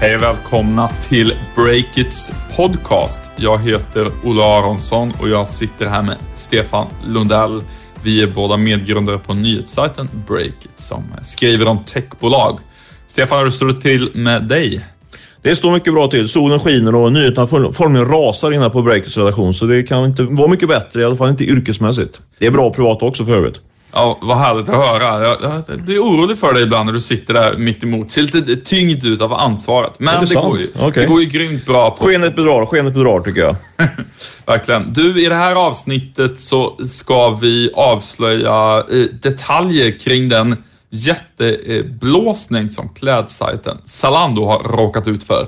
Hej och välkomna till Breakits podcast. Jag heter Ola Aronsson och jag sitter här med Stefan Lundell. Vi är båda medgrundare på nyhetssajten Breakit som skriver om techbolag. Stefan, hur står det till med dig? Det står mycket bra till. Solen skiner och nyheterna formligen rasar inne på Breakits redaktion, så det kan inte vara mycket bättre, i alla fall inte yrkesmässigt. Det är bra privat också för övrigt. Ja, vad härligt att höra. Jag, jag är orolig för dig ibland när du sitter där mitt emot. Ser lite tyngd ut av ansvaret. Men det, det går, ju, okay. det går ju grymt bra. På... Skenet bedrar, skenet bedrar tycker jag. Verkligen. Du, i det här avsnittet så ska vi avslöja eh, detaljer kring den jätteblåsning som klädsajten Zalando har råkat ut för.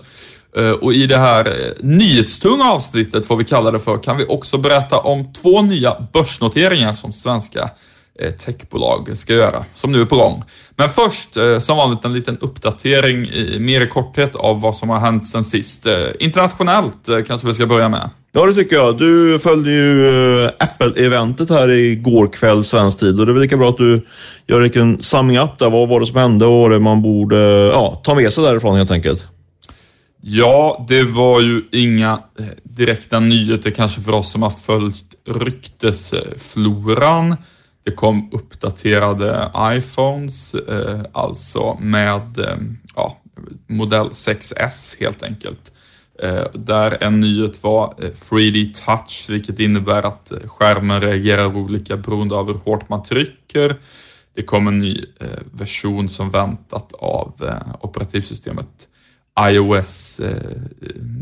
Eh, och i det här eh, nyhetstunga avsnittet, får vi kalla det för, kan vi också berätta om två nya börsnoteringar som svenska techbolag ska göra, som nu är på gång. Men först, eh, som vanligt, en liten uppdatering i mer i korthet av vad som har hänt sen sist. Eh, internationellt kanske vi ska börja med. Ja, det tycker jag. Du följde ju Apple-eventet här igår kväll svensk tid och det är väl lika bra att du gör en summing up där. Vad var det som hände och vad det man borde ja, ta med sig därifrån helt enkelt? Ja, det var ju inga direkta nyheter kanske för oss som har följt ryktesfloran. Det kom uppdaterade iPhones, eh, alltså med eh, ja, modell 6S helt enkelt. Eh, där en nyhet var eh, 3D touch, vilket innebär att eh, skärmen reagerar olika beroende av hur hårt man trycker. Det kom en ny eh, version som väntat av operativsystemet iOS, eh,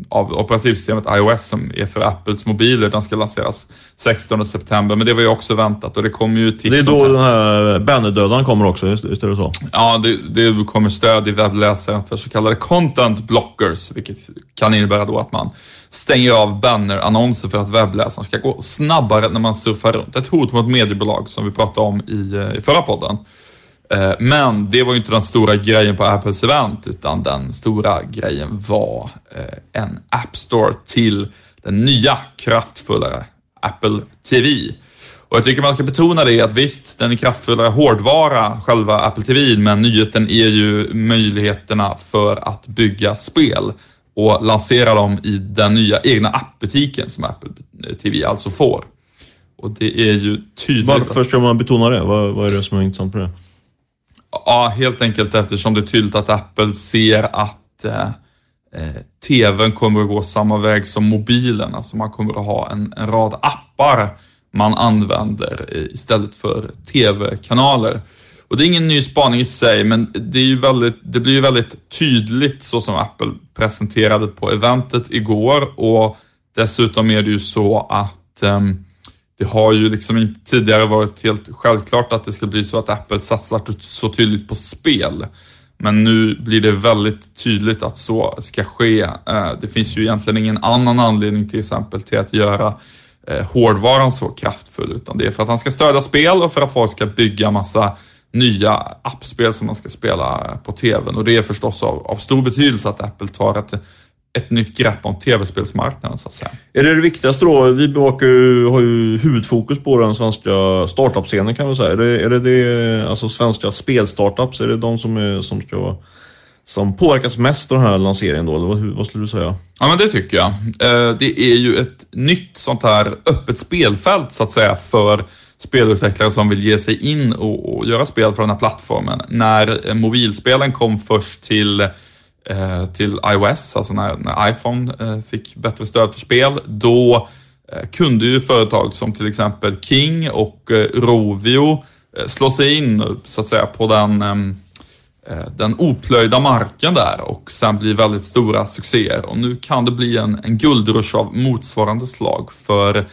av operativsystemet iOS som är för Apples mobiler. Den ska lanseras 16 september, men det var ju också väntat och det kommer ju till... Det är då den här bannerdödaren kommer också, just, just det så? Ja, det, det kommer stöd i webbläsaren för så kallade content blockers, vilket kan innebära då att man stänger av bannerannonser för att webbläsaren ska gå snabbare när man surfar runt. Ett hot mot mediebolag som vi pratade om i, eh, i förra podden. Eh, men det var ju inte den stora grejen på Apples event, utan den stora grejen var eh, en App Store till den nya kraftfullare Apple TV. Och jag tycker man ska betona det att visst, den är kraftfullare hårdvara, själva Apple TV, men nyheten är ju möjligheterna för att bygga spel och lansera dem i den nya egna appbutiken som Apple TV alltså får. Och det är ju tydligt... Varför ska man betona det? Vad, vad är det som är intressant på det? Ja, helt enkelt eftersom det är tydligt att Apple ser att eh, eh, TVn kommer att gå samma väg som mobilen. Alltså man kommer att ha en, en rad appar man använder eh, istället för TV-kanaler. Och det är ingen ny spaning i sig, men det, är ju väldigt, det blir ju väldigt tydligt så som Apple presenterade på eventet igår och dessutom är det ju så att um, det har ju liksom inte tidigare varit helt självklart att det ska bli så att Apple satsar så tydligt på spel. Men nu blir det väldigt tydligt att så ska ske. Eh, det finns ju egentligen ingen annan anledning till exempel till att göra eh, hårdvaran så kraftfull, utan det är för att han ska stödja spel och för att folk ska bygga massa nya appspel som man ska spela på TVn. Och det är förstås av, av stor betydelse att Apple tar ett ett nytt grepp om tv-spelsmarknaden så att säga. Är det det viktigaste då? Vi bevakar ju, har ju huvudfokus på den svenska startup-scenen kan man säga. Är det, är det, det alltså svenska spelstartups, är det de som, är, som ska som påverkas mest av den här lanseringen då, eller vad, vad skulle du säga? Ja, men det tycker jag. Eh, det är ju ett nytt sånt här öppet spelfält så att säga för spelutvecklare som vill ge sig in och, och göra spel för den här plattformen. När mobilspelen kom först till Eh, till iOS, alltså när, när iPhone eh, fick bättre stöd för spel, då eh, kunde ju företag som till exempel King och Rovio slå sig in så att säga på den, ehm, den oplöjda marken där och sen bli väldigt stora succéer. Och nu kan det bli en, en guldrush av motsvarande slag för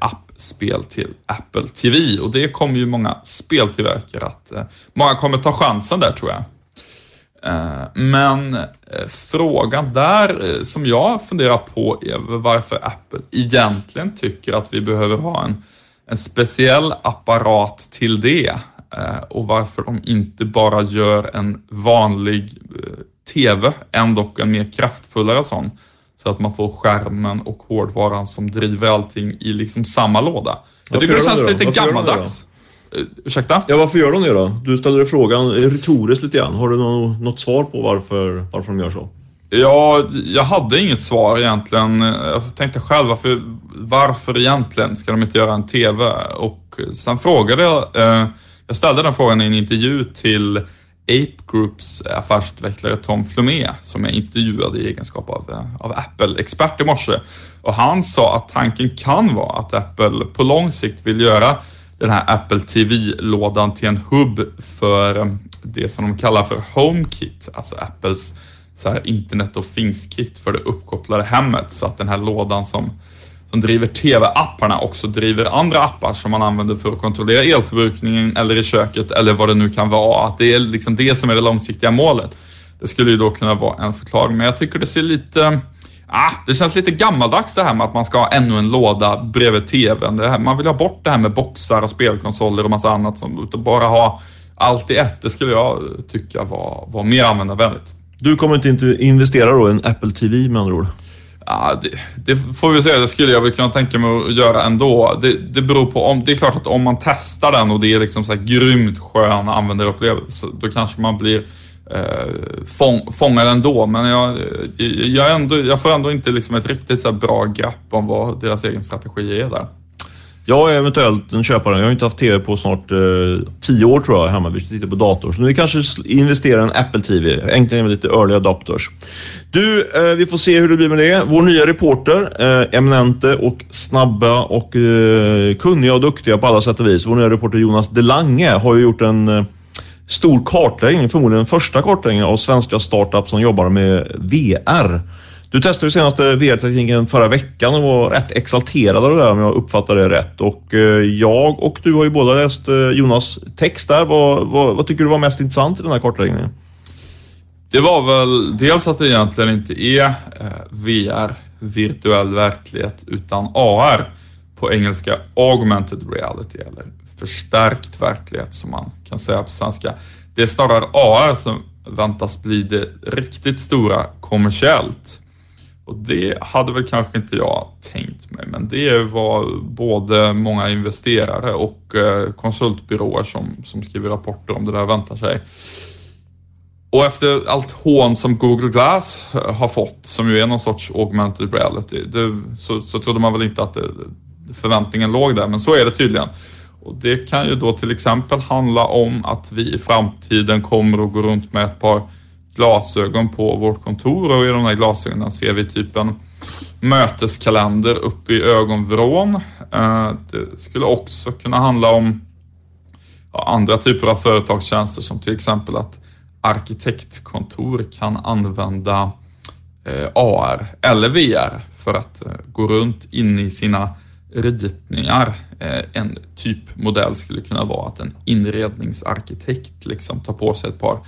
appspel till Apple TV och det kommer ju många speltillverkare att, många kommer ta chansen där tror jag. Eh, men eh, frågan där eh, som jag funderar på är varför Apple egentligen tycker att vi behöver ha en, en speciell apparat till det och varför de inte bara gör en vanlig TV, ändå en mer kraftfullare sån, så att man får skärmen och hårdvaran som driver allting i liksom samma låda. Jag tycker det känns lite gammaldags. Uh, ursäkta? Ja, varför gör de det då? Du ställde frågan retoriskt lite grann. Har du något, något svar på varför, varför de gör så? Ja, jag hade inget svar egentligen. Jag tänkte själv, varför, varför egentligen ska de inte göra en TV? Och sen frågade jag, eh, jag ställde den frågan i en intervju till Ape Groups affärsutvecklare Tom Flumé som jag intervjuade i egenskap av, av Apple-expert i morse. Och han sa att tanken kan vara att Apple på lång sikt vill göra den här Apple TV-lådan till en hubb för eh, det som de kallar för HomeKit, alltså Apples så här internet och things-kit för det uppkopplade hemmet så att den här lådan som, som driver TV-apparna också driver andra appar som man använder för att kontrollera elförbrukningen eller i köket eller vad det nu kan vara. Att det är liksom det som är det långsiktiga målet. Det skulle ju då kunna vara en förklaring, men jag tycker det ser lite Ah, det känns lite gammaldags det här med att man ska ha ännu en låda bredvid TVn. man vill ha bort det här med boxar och spelkonsoler och massa annat. Som, bara ha allt i ett. Det skulle jag tycka var, var mer användarvänligt. Du kommer inte investera då i en Apple TV med andra ord? Ja, det, det, får vi se. Det skulle jag väl kunna tänka mig att göra ändå. Det, det beror på om... Det är klart att om man testar den och det är liksom så här grymt skön användarupplevelse, då kanske man blir eh, fång, fångad ändå. Men jag, eh, jag, ändå, jag får ändå inte liksom ett riktigt så bra grepp om vad deras egen strategi är där. Jag är eventuellt en köpare. Jag har inte haft TV på snart eh, tio år tror jag hemma. Vi tittar på dator. Så nu kanske investerar i en Apple TV. Äntligen med lite early adopters. Du, eh, vi får se hur det blir med det. Vår nya reporter, eh, eminente och snabba och eh, kunniga och duktiga på alla sätt och vis. Vår nya reporter Jonas Delange har ju gjort en eh, stor kartläggning, förmodligen den första kartläggningen av svenska startups som jobbar med VR. Du testade ju senaste VR-tekniken förra veckan och var rätt exalterad av det där om jag uppfattade det rätt. Och eh, jag och du har ju båda läst eh, Jonas text där. Vad, vad, vad tycker du var mest intressant i den här kartläggningen? Det var väl dels att det egentligen inte är eh, VR, virtuell verklighet, utan AR. På engelska augmented reality eller förstärkt verklighet som man kan säga på svenska. Det är snarare AR som väntas bli det riktigt stora kommersiellt. Och det hade väl kanske inte jag tänkt mig, men det var både många investerare och eh, konsultbyråer som, som skriver rapporter om det där väntar sig. Och efter allt hån som Google Glass har fått, som ju är någon sorts augmented reality, det, så, så trodde man väl inte att det, förväntningen låg där, men så är det tydligen. Och det kan ju då till exempel handla om att vi i framtiden kommer att gå runt med ett par glasögon på vårt kontor och i de här glasögonen ser vi typ en möteskalender uppe i ögonvrån. Eh, det skulle också kunna handla om andra typer av företagstjänster som till exempel att arkitektkontor kan använda eh, AR eller VR för att eh, gå runt inne i sina ritningar. Eh, en typmodell skulle kunna vara att en inredningsarkitekt liksom tar på sig ett par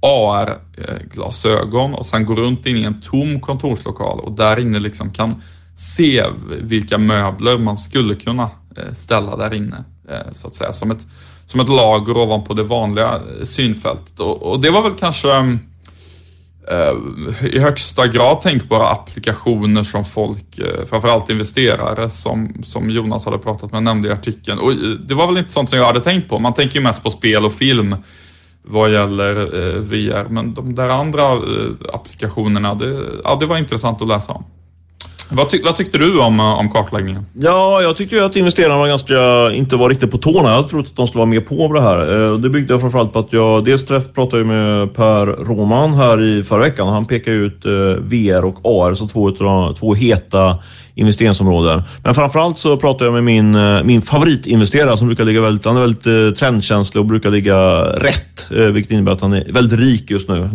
AR-glasögon eh, och sen går runt in i en tom kontorslokal och där inne liksom kan se vilka möbler man skulle kunna eh, ställa där inne. Så att säga, som ett, som ett lager ovanpå det vanliga synfältet. Och, och det var väl kanske mm, Eh, i högsta grad tänkbara applikationer som folk, eh, framförallt investerare som, som Jonas hade pratat med, nämnde i artikeln. Och eh, det var väl inte sånt som jag hade tänkt på. Man tänker ju mest på spel och film vad gäller VR. Men de där andra applikationerna, det, ja, det var intressant att läsa om. Vad, tyck, vad, tyckte du om, eh, om kartläggningen? Ja, jag tyckte ju att investerarna var ganska, inte var riktigt på tårna. Jag trodde att de skulle vara mer på det här. Eh, det byggde jag framförallt på att jag dels träff, pratade med Per Roman här i förra veckan. Han pekade ut eh, VR och AR som två, två heta investeringsområden. Men framförallt så pratade jag med min, min favoritinvesterare som brukar ligga väldigt, han är väldigt trendkänslig och brukar ligga rätt. Vilket innebär att han är väldigt rik just nu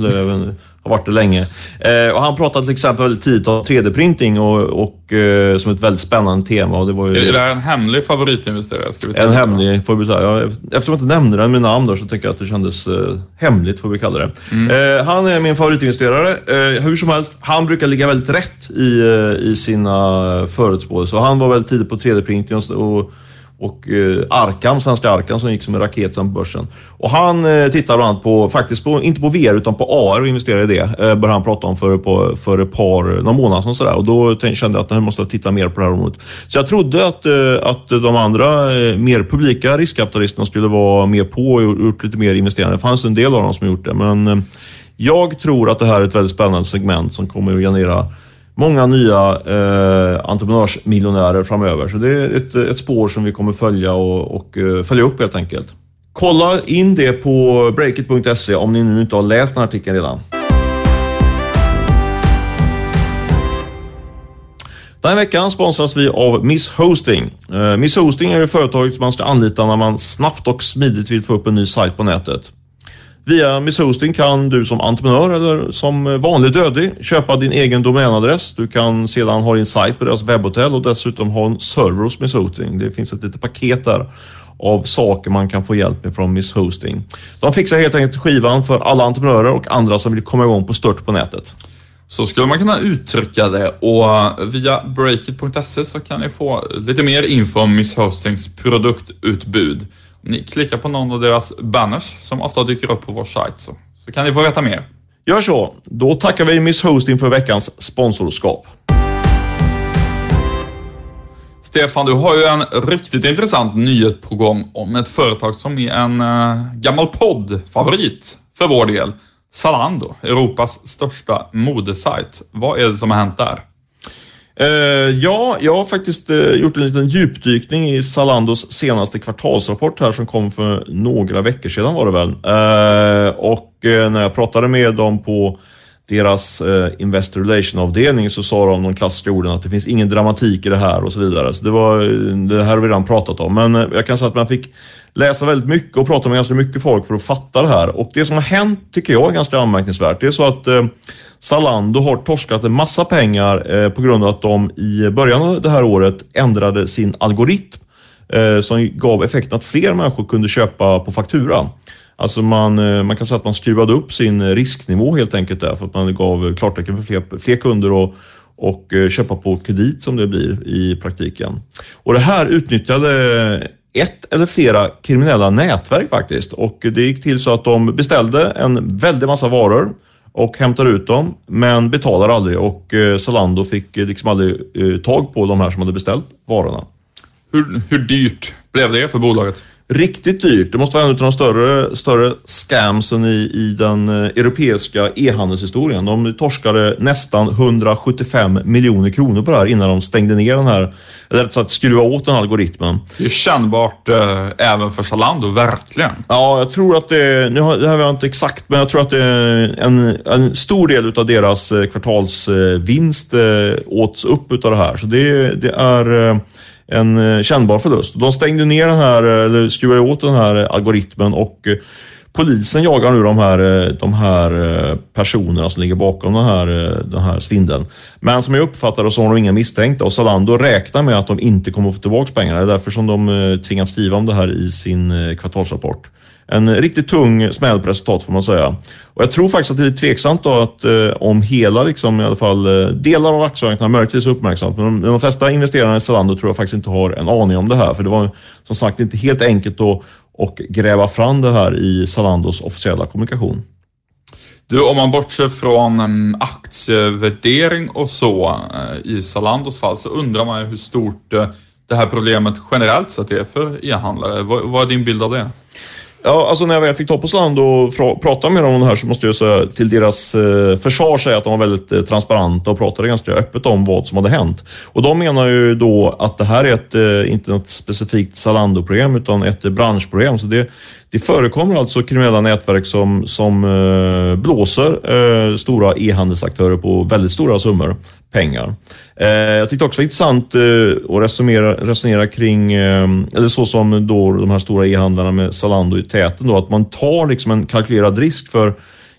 har varit det länge. Eh, och han pratade till exempel tidigt om 3D-printing och, och eh, som ett väldigt spännande tema. Och det var ju, är det en hemlig favoritinvesterare? Ska vi en hemlig, får vi säga. Ja, eftersom jag inte nämnde den med namn då, så tycker jag att det kändes eh, hemligt, får vi kalla det. Mm. Eh, han är min favoritinvesterare. Eh, hur som helst, han brukar ligga väldigt rätt i, eh, i sina förutspåelser. Han var väldigt tidigt på 3D-printing och och eh, Arkham, svenska Arkham, som gick som en raket sen på börsen. Och han eh, tittar bland annat på, faktiskt på, inte på VR utan på AR och investerade i det. Eh, började han prata om för, på, för ett par, några månader sedan sådär. Och då kände jag att jag måste titta mer på det här området. Så jag trodde att, eh, att de andra eh, mer publika riskkapitalisterna skulle vara mer på och gjort lite mer investerande. Det fanns en del av dem som gjort det, men eh, Jag tror att det här är ett väldigt spännande segment som kommer att generera många nya eh, entreprenörsmiljonärer framöver. Så det är ett, ett spår som vi kommer följa och, och eh, följa upp helt enkelt. Kolla in det på breakit.se om ni nu inte har läst den här artikeln redan. Den här veckan sponsras vi av Miss Hosting. Eh, Miss Hosting är ju företaget som man ska anlita när man snabbt och smidigt vill få upp en ny sajt på nätet. Via Miss Hosting kan du som entreprenör eller som vanlig dödlig köpa din egen domänadress. Du kan sedan ha din sajt på deras webbhotell och dessutom ha en server hos Miss Hosting. Det finns ett litet paket där av saker man kan få hjälp med från Miss Hosting. De fixar helt enkelt skivan för alla entreprenörer och andra som vill komma igång på stört på nätet. Så skulle man kunna uttrycka det och via breakit.se så kan ni få lite mer info om Miss Hostings produktutbud. Ni klickar på någon av deras banners som ofta dyker upp på vår sajt så, så kan ni få veta mer. Gör så. Då tackar vi Miss Hosting för veckans sponsorskap. Stefan, du har ju en riktigt intressant nyhet på gång om ett företag som är en äh, gammal poddfavorit för vår del. Zalando, Europas största modesajt. Vad är det som har hänt där? Uh, ja, jag har faktiskt uh, gjort en liten djupdykning i Zalandos senaste kvartalsrapport här som kom för några veckor sedan var det väl. Uh, och när jag pratade med dem på deras eh, Investor Relation-avdelning så sa de de klassiska orden att det finns ingen dramatik i det här och så vidare. Så det, var, det här har vi redan pratat om. Men eh, jag kan säga att man fick läsa väldigt mycket och prata med ganska mycket folk för att fatta det här. Och det som har hänt tycker jag är ganska anmärkningsvärt. Det är så att eh, Zalando har torskat en massa pengar eh, på grund av att de i början av det här året ändrade sin algoritm eh, som gav effekten att fler människor kunde köpa på faktura. Alltså man, eh, man kan säga att man skruvade upp sin risknivå helt enkelt där för att man gav klartecken för fler, fler kunder och, och eh, köpa på kredit som det blir i praktiken. Och det här utnyttjade ett eller flera kriminella nätverk faktiskt. Och det gick till så att de beställde en väldig massa varor och hämtade ut dem, men betalade aldrig och eh, Zalando fick liksom aldrig tag på de här som hade beställt varorna. Hur, hur dyrt blev det för bolaget? Riktigt dyrt. Det måste vara en av de större, större scamsen i, i den eh, europeiska e-handelshistorien. De torskade nästan 175 miljoner kronor på det här innan de stängde ner den här, eller rätt sagt skruva åt den algoritmen. Det är kännbart eh, även för Zalando, verkligen. Ja, jag tror att det, nu har, det här var inte exakt, men jag tror att det är en, en stor del av deras eh, kvartalsvinst eh, åts upp utav det här. Så det, det är eh, en eh, kännbar förlust. De stängde ner den här, eh, eller skruvade åt den här eh, algoritmen och polisen jagar nu de här, eh, de här eh, personerna som ligger bakom den här, eh, den här svindeln. Men som jag uppfattar det så har de inga misstänkta och Zalando räknar med att de inte kommer att få tillbaka pengarna. Det är därför som de tvingas skriva om det här i sin kvartalsrapport en riktigt tung smäll på resultat får man säga. Och jag tror faktiskt att det är lite tveksamt då att eh, om hela, liksom, i alla fall delar av aktiemarknaden möjligtvis är uppmärksamt. Men de, de flesta investerarna i Zalando tror jag faktiskt inte har en aning om det här. För det var som sagt inte helt enkelt att och gräva fram det här i Zalandos officiella kommunikation. Du, om man bortser från aktievärdering och så eh, i Zalandos fall så undrar man ju hur stort eh, det här problemet generellt sett är för e-handlare. Vad är din bild av det? Ja, alltså när jag väl fick ta på sland och prata med dem om det här så måste jag säga till deras eh, försvar säga att de var väldigt eh, transparenta och pratade ganska öppet om vad som hade hänt. Och de menar ju då att det här är ett, eh, inte något specifikt Zalando-problem utan ett eh, branschproblem. Så det, det förekommer alltså kriminella nätverk som, som blåser stora e-handelsaktörer på väldigt stora summor pengar. Eh, jag tyckte också det var intressant eh, att resonera, resonera kring, eh, eller så som då de här stora e-handlarna med Zalando i täten, då, att man tar liksom en kalkylerad risk för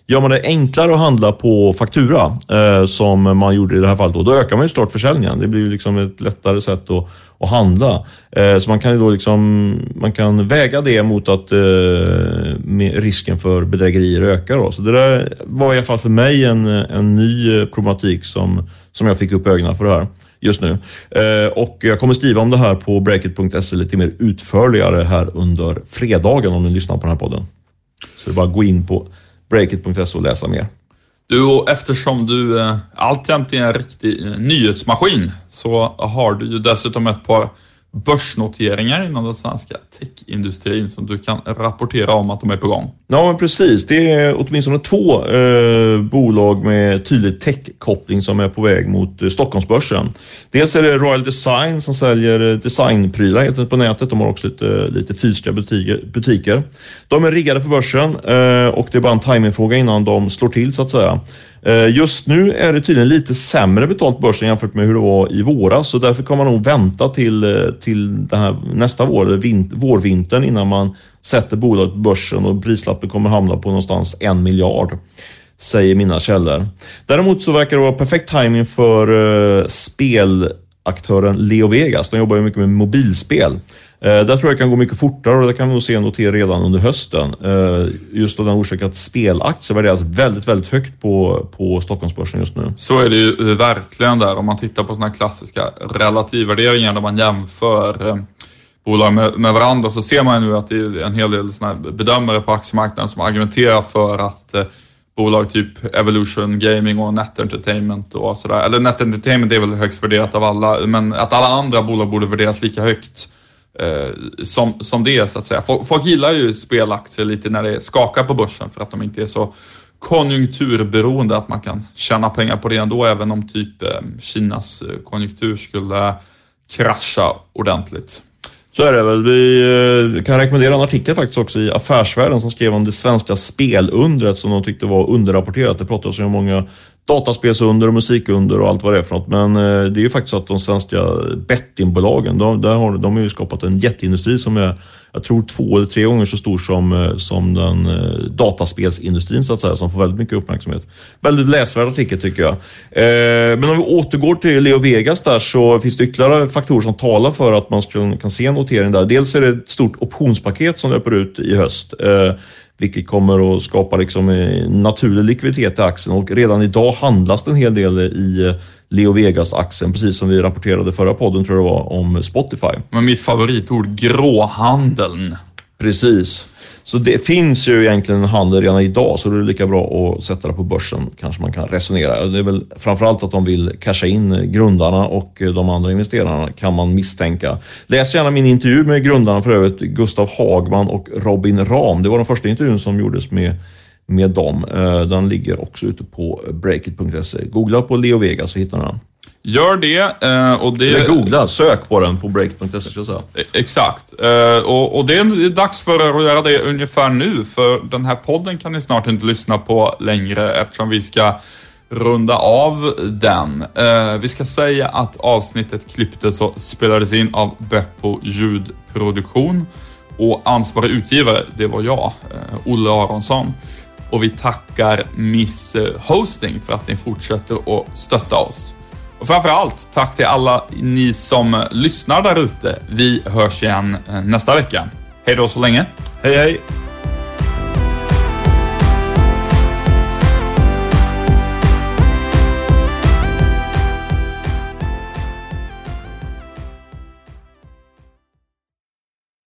Gör man det enklare att handla på faktura, eh, som man gjorde i det här fallet, då, då ökar man ju såklart försäljningen. Det blir ju liksom ett lättare sätt att, att handla. Eh, så man kan ju då liksom, man kan väga det mot att eh, risken för bedrägerier ökar. Då. Så det där var i alla fall för mig en, en ny eh, problematik som, som jag fick upp ögonen för det här just nu. Eh, och jag kommer skriva om det här på breakit.se lite mer utförligare här under fredagen om ni lyssnar på den här podden. Så det är bara att gå in på breakit.se och läsa mer. Du, och eftersom du eh, alltjämt är en riktig eh, nyhetsmaskin så har du ju dessutom ett par börsnoteringar inom den svenska techindustrin som du kan rapportera om att de är på gång. Ja, men precis. Det är åtminstone två eh, bolag med tydlig tech-koppling som är på väg mot eh, Stockholmsbörsen. Dels är det Royal Design som säljer eh, designprylar helt enkelt på nätet. De har också lite, lite fysiska butiker, butiker. De är riggade för börsen eh, och det är bara en timingfråga innan de slår till så att säga. Eh, just nu är det tydligen lite sämre betalt på börsen jämfört med hur det var i våras så därför kommer man nog vänta till, eh, till här nästa vår, eller vint, vårvintern innan man sätter bolaget på börsen och prislappen kommer hamna på någonstans en miljard. Säger mina källor. Däremot så verkar det vara perfekt timing för spelaktören Leo Vegas. De jobbar ju mycket med mobilspel. Eh, där tror jag det kan gå mycket fortare och det kan vi nog se notera redan under hösten. Eh, just av den orsaken att spelaktier värderas väldigt, väldigt högt på, på Stockholmsbörsen just nu. Så är det ju eh, verkligen där. Om man tittar på sådana klassiska relativvärderingar där man jämför bolag med, med varandra så ser man nu att det är en hel del såna bedömare på aktiemarknaden som argumenterar för att bolag typ Evolution Gaming och Net Entertainment och sådär, eller Net Entertainment är väl högst värderat av alla, men att alla andra bolag borde värderas lika högt eh, som, som det så att säga. Folk, folk gillar ju spelaktier lite när det skakar på börsen för att de inte är så konjunkturberoende att man kan tjäna pengar på det ändå även om typ eh, Kinas eh, konjunktur skulle krascha ordentligt. Så är det väl. Vi eh, kan rekommendera en artikel faktiskt också i Affärsvärlden som skrev om det svenska spelundret som de tyckte var underrapporterat. Det pratas ju om många dataspelsunder och musikunder och allt vad det är för något. Men eh, det är ju faktiskt så att de svenska bettingbolagen, de, där har, de har ju skapat en jätteindustri som är, jag tror två eller tre gånger så stor som, eh, som den eh, dataspelsindustrin så att säga, som får väldigt mycket uppmärksamhet. Väldigt läsvärd artikel tycker jag. men om vi återgår till Leo Vegas där så finns det ytterligare faktorer som talar för att man kan se en notering där. Dels är det ett stort optionspaket som löper ut i höst vilket kommer att skapa liksom eh, naturlig likviditet i aktien och redan idag handlas det en hel del i Leo Vegas-aktien, precis som vi rapporterade förra podden tror jag det var, om Spotify. Men mitt favoritord, gråhandeln. Precis. Så det finns ju egentligen en handel redan idag, så det är lika bra att sätta det på börsen, kanske man kan resonera. Det är väl framförallt att de vill casha in grundarna och eh, de andra investerarna, kan man misstänka. Läs gärna min intervju med grundarna för övrigt, Gustav Hagman och Robin Ram. Det var den första intervjun som gjordes med med dem. Eh, den ligger också ute på breakit.se. Googla på Leo Vega så hittar ni den. Gör det. Eh, och det... Eller googla, sök på den på break.se. E- exakt. Eh, och, och det är dags för er att göra det ungefär nu, för den här podden kan ni snart inte lyssna på längre eftersom vi ska runda av den. Eh, vi ska säga att avsnittet klipptes och spelades in av Beppo ljudproduktion och ansvarig utgivare, det var jag, Olle Aronsson. Och vi tackar Miss Hosting för att ni fortsätter att stötta oss. Och framförallt, tack till alla ni som lyssnar där ute. Vi hörs igen eh, nästa vecka. Hej då så länge. Hej hej!